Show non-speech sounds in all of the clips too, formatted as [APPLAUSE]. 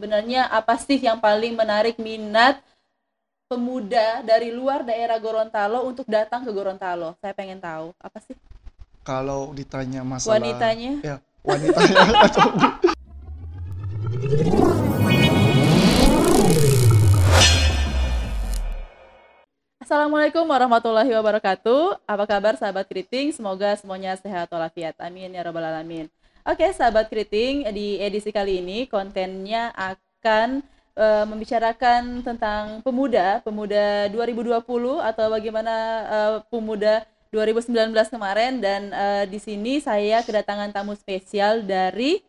sebenarnya apa sih yang paling menarik minat pemuda dari luar daerah Gorontalo untuk datang ke Gorontalo? Saya pengen tahu apa sih Kalau ditanya masalah wanitanya? ya wanitanya atau [LAUGHS] Assalamualaikum warahmatullahi wabarakatuh. Apa kabar sahabat keriting? Semoga semuanya sehat walafiat. Amin ya rabbal alamin. Oke, sahabat keriting, di edisi kali ini kontennya akan eh, membicarakan tentang pemuda, pemuda 2020 atau bagaimana eh, pemuda 2019 kemarin dan eh, di sini saya kedatangan tamu spesial dari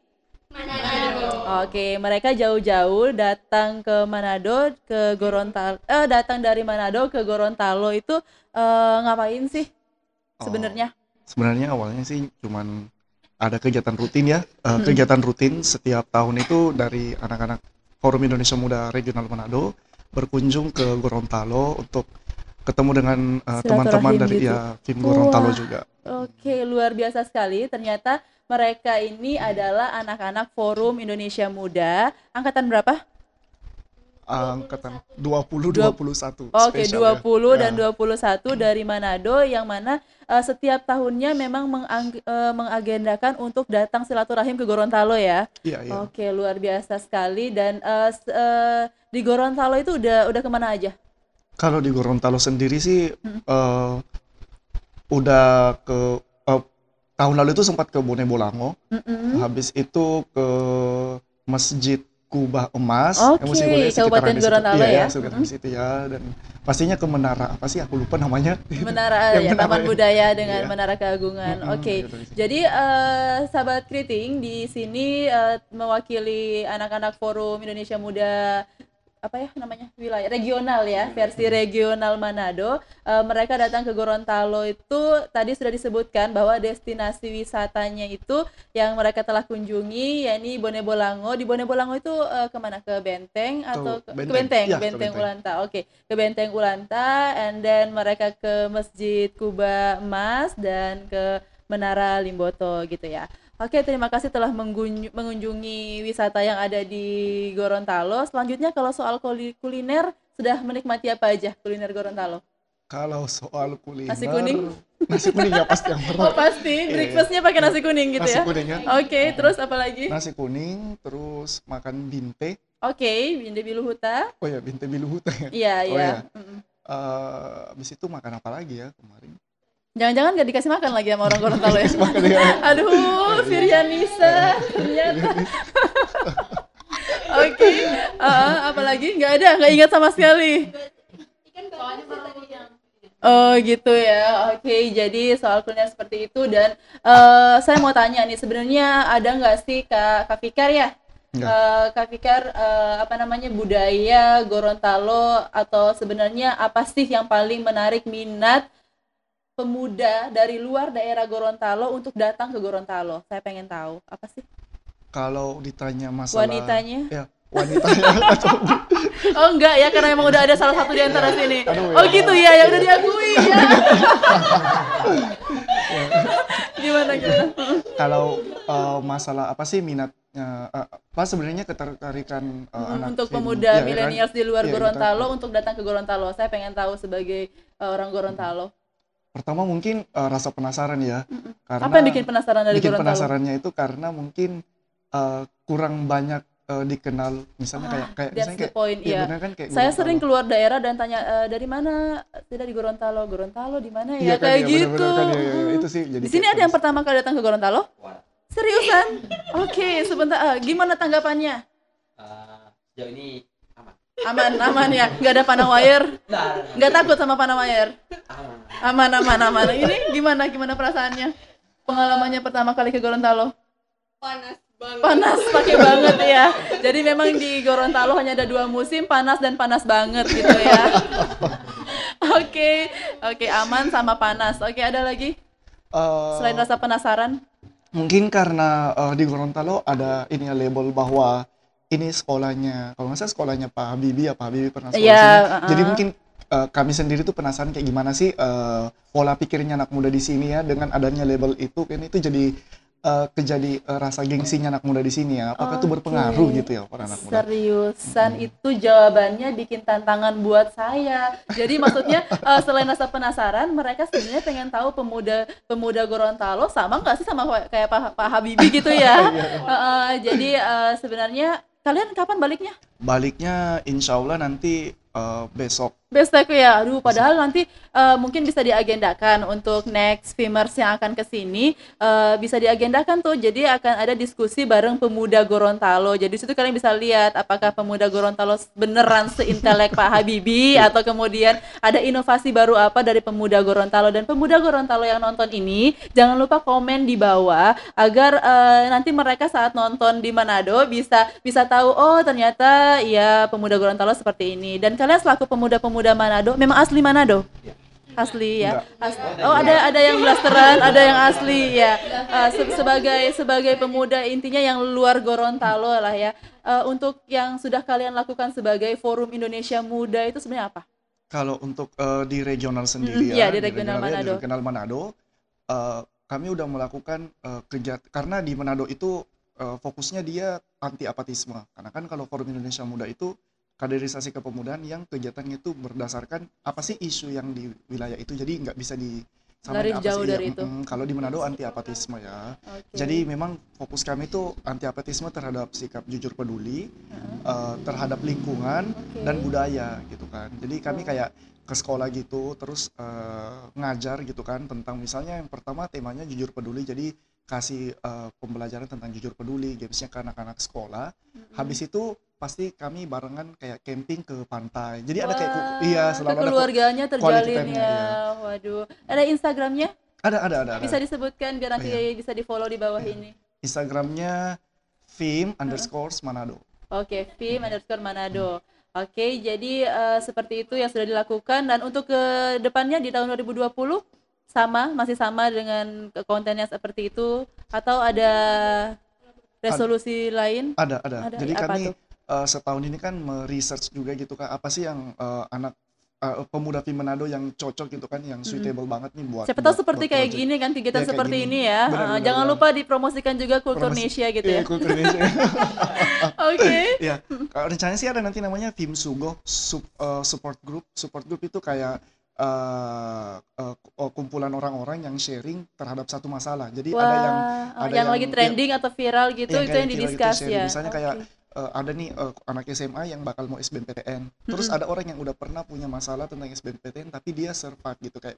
Oke, mereka jauh-jauh datang ke Manado, ke Gorontalo, eh datang dari Manado ke Gorontalo itu eh, ngapain sih Oh, sebenarnya? sebenarnya awalnya sih cuman ada kegiatan rutin ya Eh, kegiatan rutin setiap tahun itu dari anak-anak Forum Indonesia Muda Regional Manado berkunjung ke Gorontalo untuk ketemu dengan eh, teman-teman Silaturahim dari gitu. ya tim Gorontalo Wah. juga Oke, luar biasa sekali. Ternyata mereka ini adalah anak-anak Forum Indonesia Muda. Angkatan berapa? Angkatan 20 Dua- 21 Oke, spesial 20 ya. dan Ya. 21 dari Manado yang mana eh, setiap tahunnya memang mengang- eh, mengagendakan untuk datang silaturahim ke Gorontalo ya. Iya, iya. Oke, luar biasa sekali dan s- eh, di Gorontalo itu udah udah ke mana aja? Kalau di Gorontalo sendiri sih Hmm. eh, udah ke eh, tahun lalu itu sempat ke Bone Bolango, Mm-mm. habis itu ke Masjid Kubah Emas, boleh sekitaran Kabupaten. Gorontalo Iya, ya. sekitar Mm-mm. di situ ya dan pastinya ke Menara apa sih aku lupa namanya. Menara [LAUGHS] ya, menara Taman ya. Budaya dengan Iya. Menara Keagungan. Mm-mm, Oke. gitu di situ. Jadi eh, sahabat keriting di sini eh, mewakili anak-anak Forum Indonesia Muda apa ya namanya wilayah regional ya versi regional Manado Eh, mereka datang ke Gorontalo itu tadi sudah disebutkan bahwa destinasi wisatanya itu yang mereka telah kunjungi yakni Bone Bolango di Bone Bolango itu eh, ke mana ke Benteng atau ke, ke Benteng. Benteng Iya, ke Benteng Benteng. Ulanta oke ke Benteng Ulanta and then mereka ke Masjid Kuba Emas dan ke Menara Limboto gitu ya. Oke, terima kasih telah mengunjungi wisata yang ada di Gorontalo. Selanjutnya kalau soal kuli- kuliner sudah menikmati apa aja kuliner Gorontalo? Kalau soal kuliner Nasi kuning? Nasi kuning ya pasti yang Oh pertama. pasti, Iya, breakfastnya pakai nasi kuning gitu Nasi ya? kuning ya. Oke, terus apa lagi? Nasi kuning, terus makan binte. Oke, Binde Biluhuta. Oh ya, binte biluhuta ya. Iya, Oh, iya. iya. Mm-mm. Eh, habis itu makan apa lagi ya kemarin? Jangan-jangan gak dikasih makan lagi sama orang Gorontalo ya? Makan ya. [LAUGHS] Aduh, Firyanisa ternyata. [LAUGHS] Oke, eh, apalagi nggak ada, nggak ingat sama sekali. Oh gitu ya, oke. Jadi soal kuliner seperti itu dan eh, saya mau tanya nih, sebenarnya ada nggak sih Kak, Kak Fikar ya? Eh, Kak Fikar, eh, apa namanya budaya Gorontalo atau sebenarnya apa sih yang paling menarik minat pemuda dari luar daerah Gorontalo untuk datang ke Gorontalo? Saya pengen tahu apa sih Kalau ditanya masalah wanitanya? ya wanitanya [LAUGHS] Oh enggak ya, karena emang udah ada salah satu di antara sini. Aduh, Oh ya. gitu ya, ya udah diakui [LAUGHS] ya. Gimana gimana? kalau eh, masalah apa sih minatnya eh, apa sebenarnya ketertarikan eh, Hmm, anak untuk pemuda iya, kan? milenials di luar Iya, Gorontalo kita- untuk datang ke Gorontalo. Saya pengen tahu sebagai uh, orang Gorontalo. Pertama mungkin eh, rasa penasaran ya karena Apa yang bikin penasaran dari bikin Gorontalo? penasarannya itu karena mungkin eh, kurang banyak eh, dikenal misalnya kayak kayak Ah, That's misalnya kayak point, iya, iya. bener kan kayak Saya Gorontalo. sering keluar daerah dan tanya "Eh, dari mana? Tidak di Gorontalo. Gorontalo di mana ya? Iya kan, Kayak iya, gitu. kan, iya, iya, iya. Hmm. itu sih jadi Di sini kayak ada yang pertama kali datang ke Gorontalo? Seriusan? Oke, sebentar. Ah, gimana tanggapannya? Eh, sejauh ini aman. Aman, ya. Nggak ada panah wire. Nah, Nggak takut sama panah wire. aman. Aman, aman, aman. Ini gimana? Gimana perasaannya? Pengalamannya pertama kali ke Gorontalo? panas banget Panas pakai banget ya. Jadi memang di Gorontalo hanya ada dua musim, panas dan panas banget gitu ya. [LAUGHS] Oke, oke aman sama panas. Oke, ada lagi eh, selain rasa penasaran? mungkin karena eh, di Gorontalo ada ini ya label bahwa ini sekolahnya kalau nggak salah sekolahnya Pak Habibie ya Pak Habibie pernah sekolah di sini. uh-uh. Jadi mungkin eh, kami sendiri tuh penasaran kayak gimana sih eh, pola pikirnya anak muda di sini ya dengan adanya label itu kan itu jadi eh, kejadi eh, rasa gengsinya anak muda di sini ya. Apakah itu Oke. berpengaruh gitu ya para anak muda? Seriusan itu jawabannya bikin tantangan buat saya. Jadi maksudnya [LAUGHS] eh, selain rasa penasaran, mereka sebenarnya pengen tahu pemuda pemuda Gorontalo sama nggak sih sama kayak Pak, Pak Habibie gitu ya? [LAUGHS] Heeh, jadi eh, sebenarnya kalian kapan baliknya? Baliknya insya Allah nanti eh, besok. Besok ya, aduh padahal nanti eh, mungkin bisa diagendakan untuk next Fimers yang akan ke sini. Eh, bisa diagendakan tuh. Jadi akan ada diskusi bareng pemuda Gorontalo. Jadi di situ kalian bisa lihat apakah pemuda Gorontalo beneran seintelek Pak Habibie atau kemudian ada inovasi baru apa dari pemuda Gorontalo. Dan pemuda Gorontalo yang nonton ini jangan lupa komen di bawah agar eh, nanti mereka saat nonton di Manado bisa bisa tahu oh ternyata ya pemuda Gorontalo seperti ini. Dan kalian selaku pemuda-pemuda Manado. Memang asli Manado? Asli ya? As- oh ada ada yang blasteran ada yang asli ya. Se- sebagai sebagai pemuda intinya yang luar Gorontalo lah ya. Eh, untuk yang sudah kalian lakukan sebagai forum Indonesia Muda itu sebenarnya apa? Kalau untuk eh, di regional sendiri Mm-mm, ya, iya, di regional regionalnya, Manado. Di regional Manado, eh, kami udah melakukan eh, kejat karena di Manado itu eh, fokusnya dia anti apatisme. Karena kan kalau Forum Indonesia Muda itu kaderisasi kepemudaan yang kegiatannya itu berdasarkan apa sih isu yang di wilayah itu, jadi nggak bisa di samain Garis apa jauh sih, dari ya, itu. mm-mm. kalau di Manado anti apatisme ya. Oke. Jadi memang fokus kami itu anti apatisme terhadap sikap jujur peduli, eh, terhadap lingkungan Oke. dan budaya gitu kan. Jadi kami kayak ke sekolah gitu, terus eh, ngajar gitu kan tentang misalnya yang pertama temanya jujur peduli, jadi kasih eh, pembelajaran tentang jujur peduli, gamesnya ke anak-anak sekolah. Habis itu pasti kami barengan kayak camping ke pantai. Jadi ada kayak Wah, iya selalu ada quality terjalin ya. iya. Waduh. Ada Instagramnya? ada ada ada. ada. Bisa disebutkan biar nanti Oh, bisa di follow di bawah ini. Instagramnya film underscore Manado. Oke, Vim underscore Manado. Oke, jadi eh, seperti itu yang sudah dilakukan dan untuk ke depannya di tahun 2020 sama masih sama dengan ke- kontennya seperti itu atau ada resolusi lain? Ada, ada. Ada, Jadi apa kami tuh? eh, setahun ini kan meresearch juga gitu kan apa sih yang eh, anak eh, pemuda film Manado yang cocok gitu kan, yang suitable banget nih buat Siapa tahu seperti buat kayak project. gini kan kegiatan kayak seperti gini. ini ya. Benar, Eh, benar, jangan benar. lupa dipromosikan juga kultur Indonesia gitu Iya, ya. kultur Indonesia. [LAUGHS] Oke. Kalau rencananya sih ada nanti namanya Film Sugo Sup- eh, support group. Support group itu kayak eh, eh, kumpulan orang-orang yang sharing terhadap satu masalah. Jadi Wah, ada yang oh, ada yang, yang- lagi trending atau viral gitu yang itu kayak yang viral gitu, didiskus ya. Misalnya kayak Oke. eh, ada nih eh, anak SMA yang bakal mau SBMPTN. Terus ada orang yang udah pernah punya masalah tentang SBMPTN tapi dia survive gitu kayak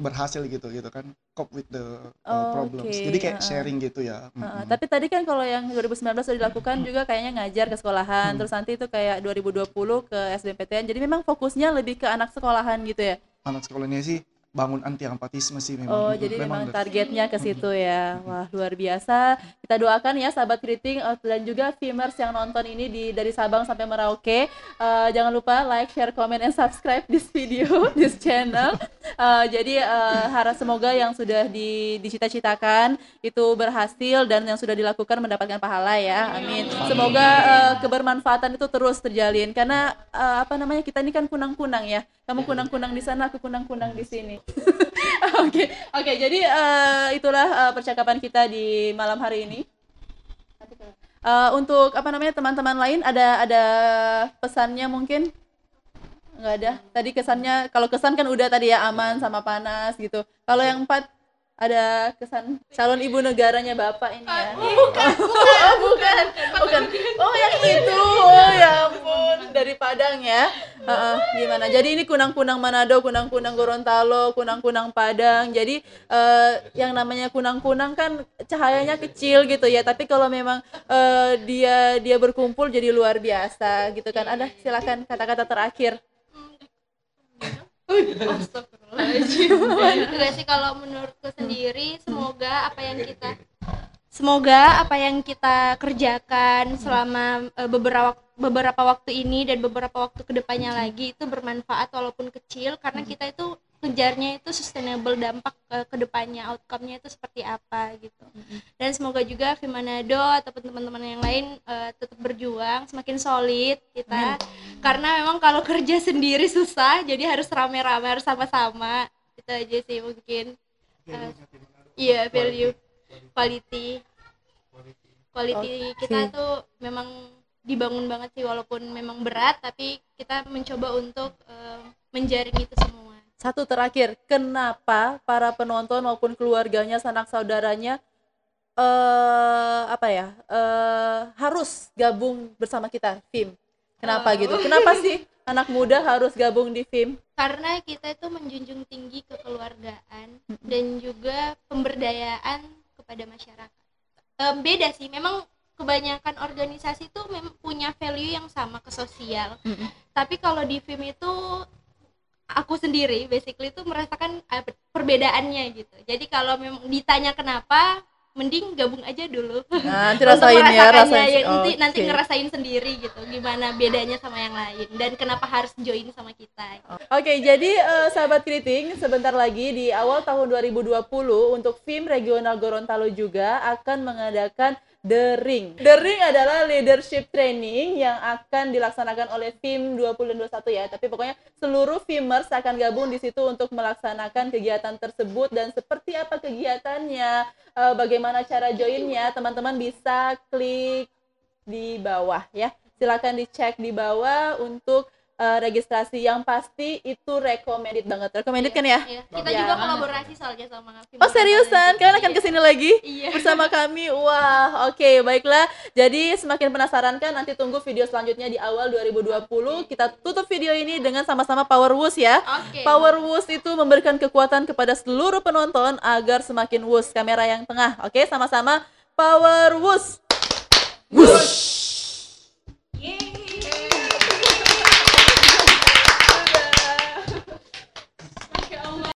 berhasil gitu gitu kan cope with the uh, Oh, problems. oke, Jadi kayak uh-uh. sharing gitu ya. Heeh, Mm-mm. tapi tadi kan kalau yang 2019 sudah dilakukan juga kayaknya ngajar ke sekolahan, terus nanti itu kayak 2020 ke SBMPTN. Jadi memang fokusnya lebih ke anak sekolahan gitu ya. Anak sekolahnya sih bangun anti apatisme sih memang. Oh, jadi memang udah- targetnya ke situ ya. Wah, luar biasa. Kita doakan ya sahabat kriting eh, dan juga viewers yang nonton ini di dari Sabang sampai Merauke. Eh, jangan lupa like, share, comment, and subscribe this video, [LAUGHS] this channel. Eh, jadi eh, harap semoga yang sudah di, dicita-citakan itu berhasil dan yang sudah dilakukan mendapatkan pahala ya. Amin. Semoga eh, kebermanfaatan itu terus terjalin karena eh, apa namanya kita ini kan kunang-kunang ya. Kamu kunang-kunang di sana, aku kunang-kunang di sini. [LAUGHS] Oke, oke. Jadi eh, itulah eh, percakapan kita di malam hari ini. Eh, untuk apa namanya teman-teman lain ada ada pesannya mungkin? Nggak ada. Tadi kesannya kalau kesan kan udah tadi ya aman sama panas gitu. Kalau yang empat ada kesan calon ibu negaranya bapak ini ya. Bukan, oh, bukan, bukan. Oh yang itu, oh ya ampun dari Padang ya. Heeh, gimana? Jadi ini kunang-kunang Manado, kunang-kunang Gorontalo, kunang-kunang Padang. Jadi eh, yang namanya kunang-kunang kan cahayanya kecil gitu ya. Tapi kalau memang eh, dia dia berkumpul jadi luar biasa gitu kan. Ada silakan kata-kata terakhir. Juga sih kalau menurutku sendiri semoga apa yang kita semoga apa yang kita kerjakan selama eh, beberapa beberapa waktu ini dan beberapa waktu ke depannya lagi itu bermanfaat walaupun kecil karena kita itu kejarnya itu sustainable dampak ke ke depannya outcome-nya itu seperti apa gitu. Dan semoga juga Vimanado ataupun teman-teman yang lain eh, tetap berjuang semakin solid kita. Karena memang kalau kerja sendiri susah jadi harus rame-rame harus sama-sama. Itu aja sih mungkin. Eh, iya value quality. Quality Oke. kita tuh memang dibangun banget sih walaupun memang berat tapi kita mencoba untuk eh, menjaring itu semua Satu terakhir, kenapa para penonton maupun keluarganya, sanak saudaranya eh apa ya? eh harus gabung bersama kita, film. Kenapa Oh. gitu? Kenapa sih anak muda harus gabung di film? karena kita itu menjunjung tinggi kekeluargaan dan juga pemberdayaan kepada masyarakat. Em, beda sih, memang kebanyakan organisasi itu punya value yang sama ke sosial. Mm-mm. Tapi kalau di film itu aku sendiri basically itu merasakan eh, perbedaannya gitu. Jadi kalau memang ditanya kenapa, mending gabung aja dulu. Nah, [LAUGHS] nanti rasain ya, rasain. ya, nanti nanti Oke. ngerasain sendiri gitu gimana bedanya sama yang lain dan kenapa harus join sama kita. Oke, jadi eh, sahabat kriting, sebentar lagi di awal tahun 2020 untuk FIM Regional Gorontalo juga akan mengadakan The Ring. The Ring adalah leadership training yang akan dilaksanakan oleh FIM 20 dan 21 ya. Tapi pokoknya seluruh FIMers akan gabung di situ untuk melaksanakan kegiatan tersebut dan seperti apa kegiatannya, eh, bagaimana cara joinnya, teman-teman bisa klik di bawah ya. Silakan dicek di bawah untuk eh, registrasi yang pasti itu recommended banget. Recommended kan ya? Iya, kita Ya. juga kolaborasi soalnya sama film Oh seriusan? Kalian akan ke sini lagi? Iya. Bersama [LAUGHS] kami? Wah, oke baiklah. Jadi semakin penasaran kan? Nanti tunggu video selanjutnya di awal 2020. Kita tutup video ini dengan sama-sama Power Wus ya. Oke. Power Wus itu memberikan kekuatan kepada seluruh penonton agar semakin wus. Kamera yang tengah, oke? Sama-sama Power Wus. Wus.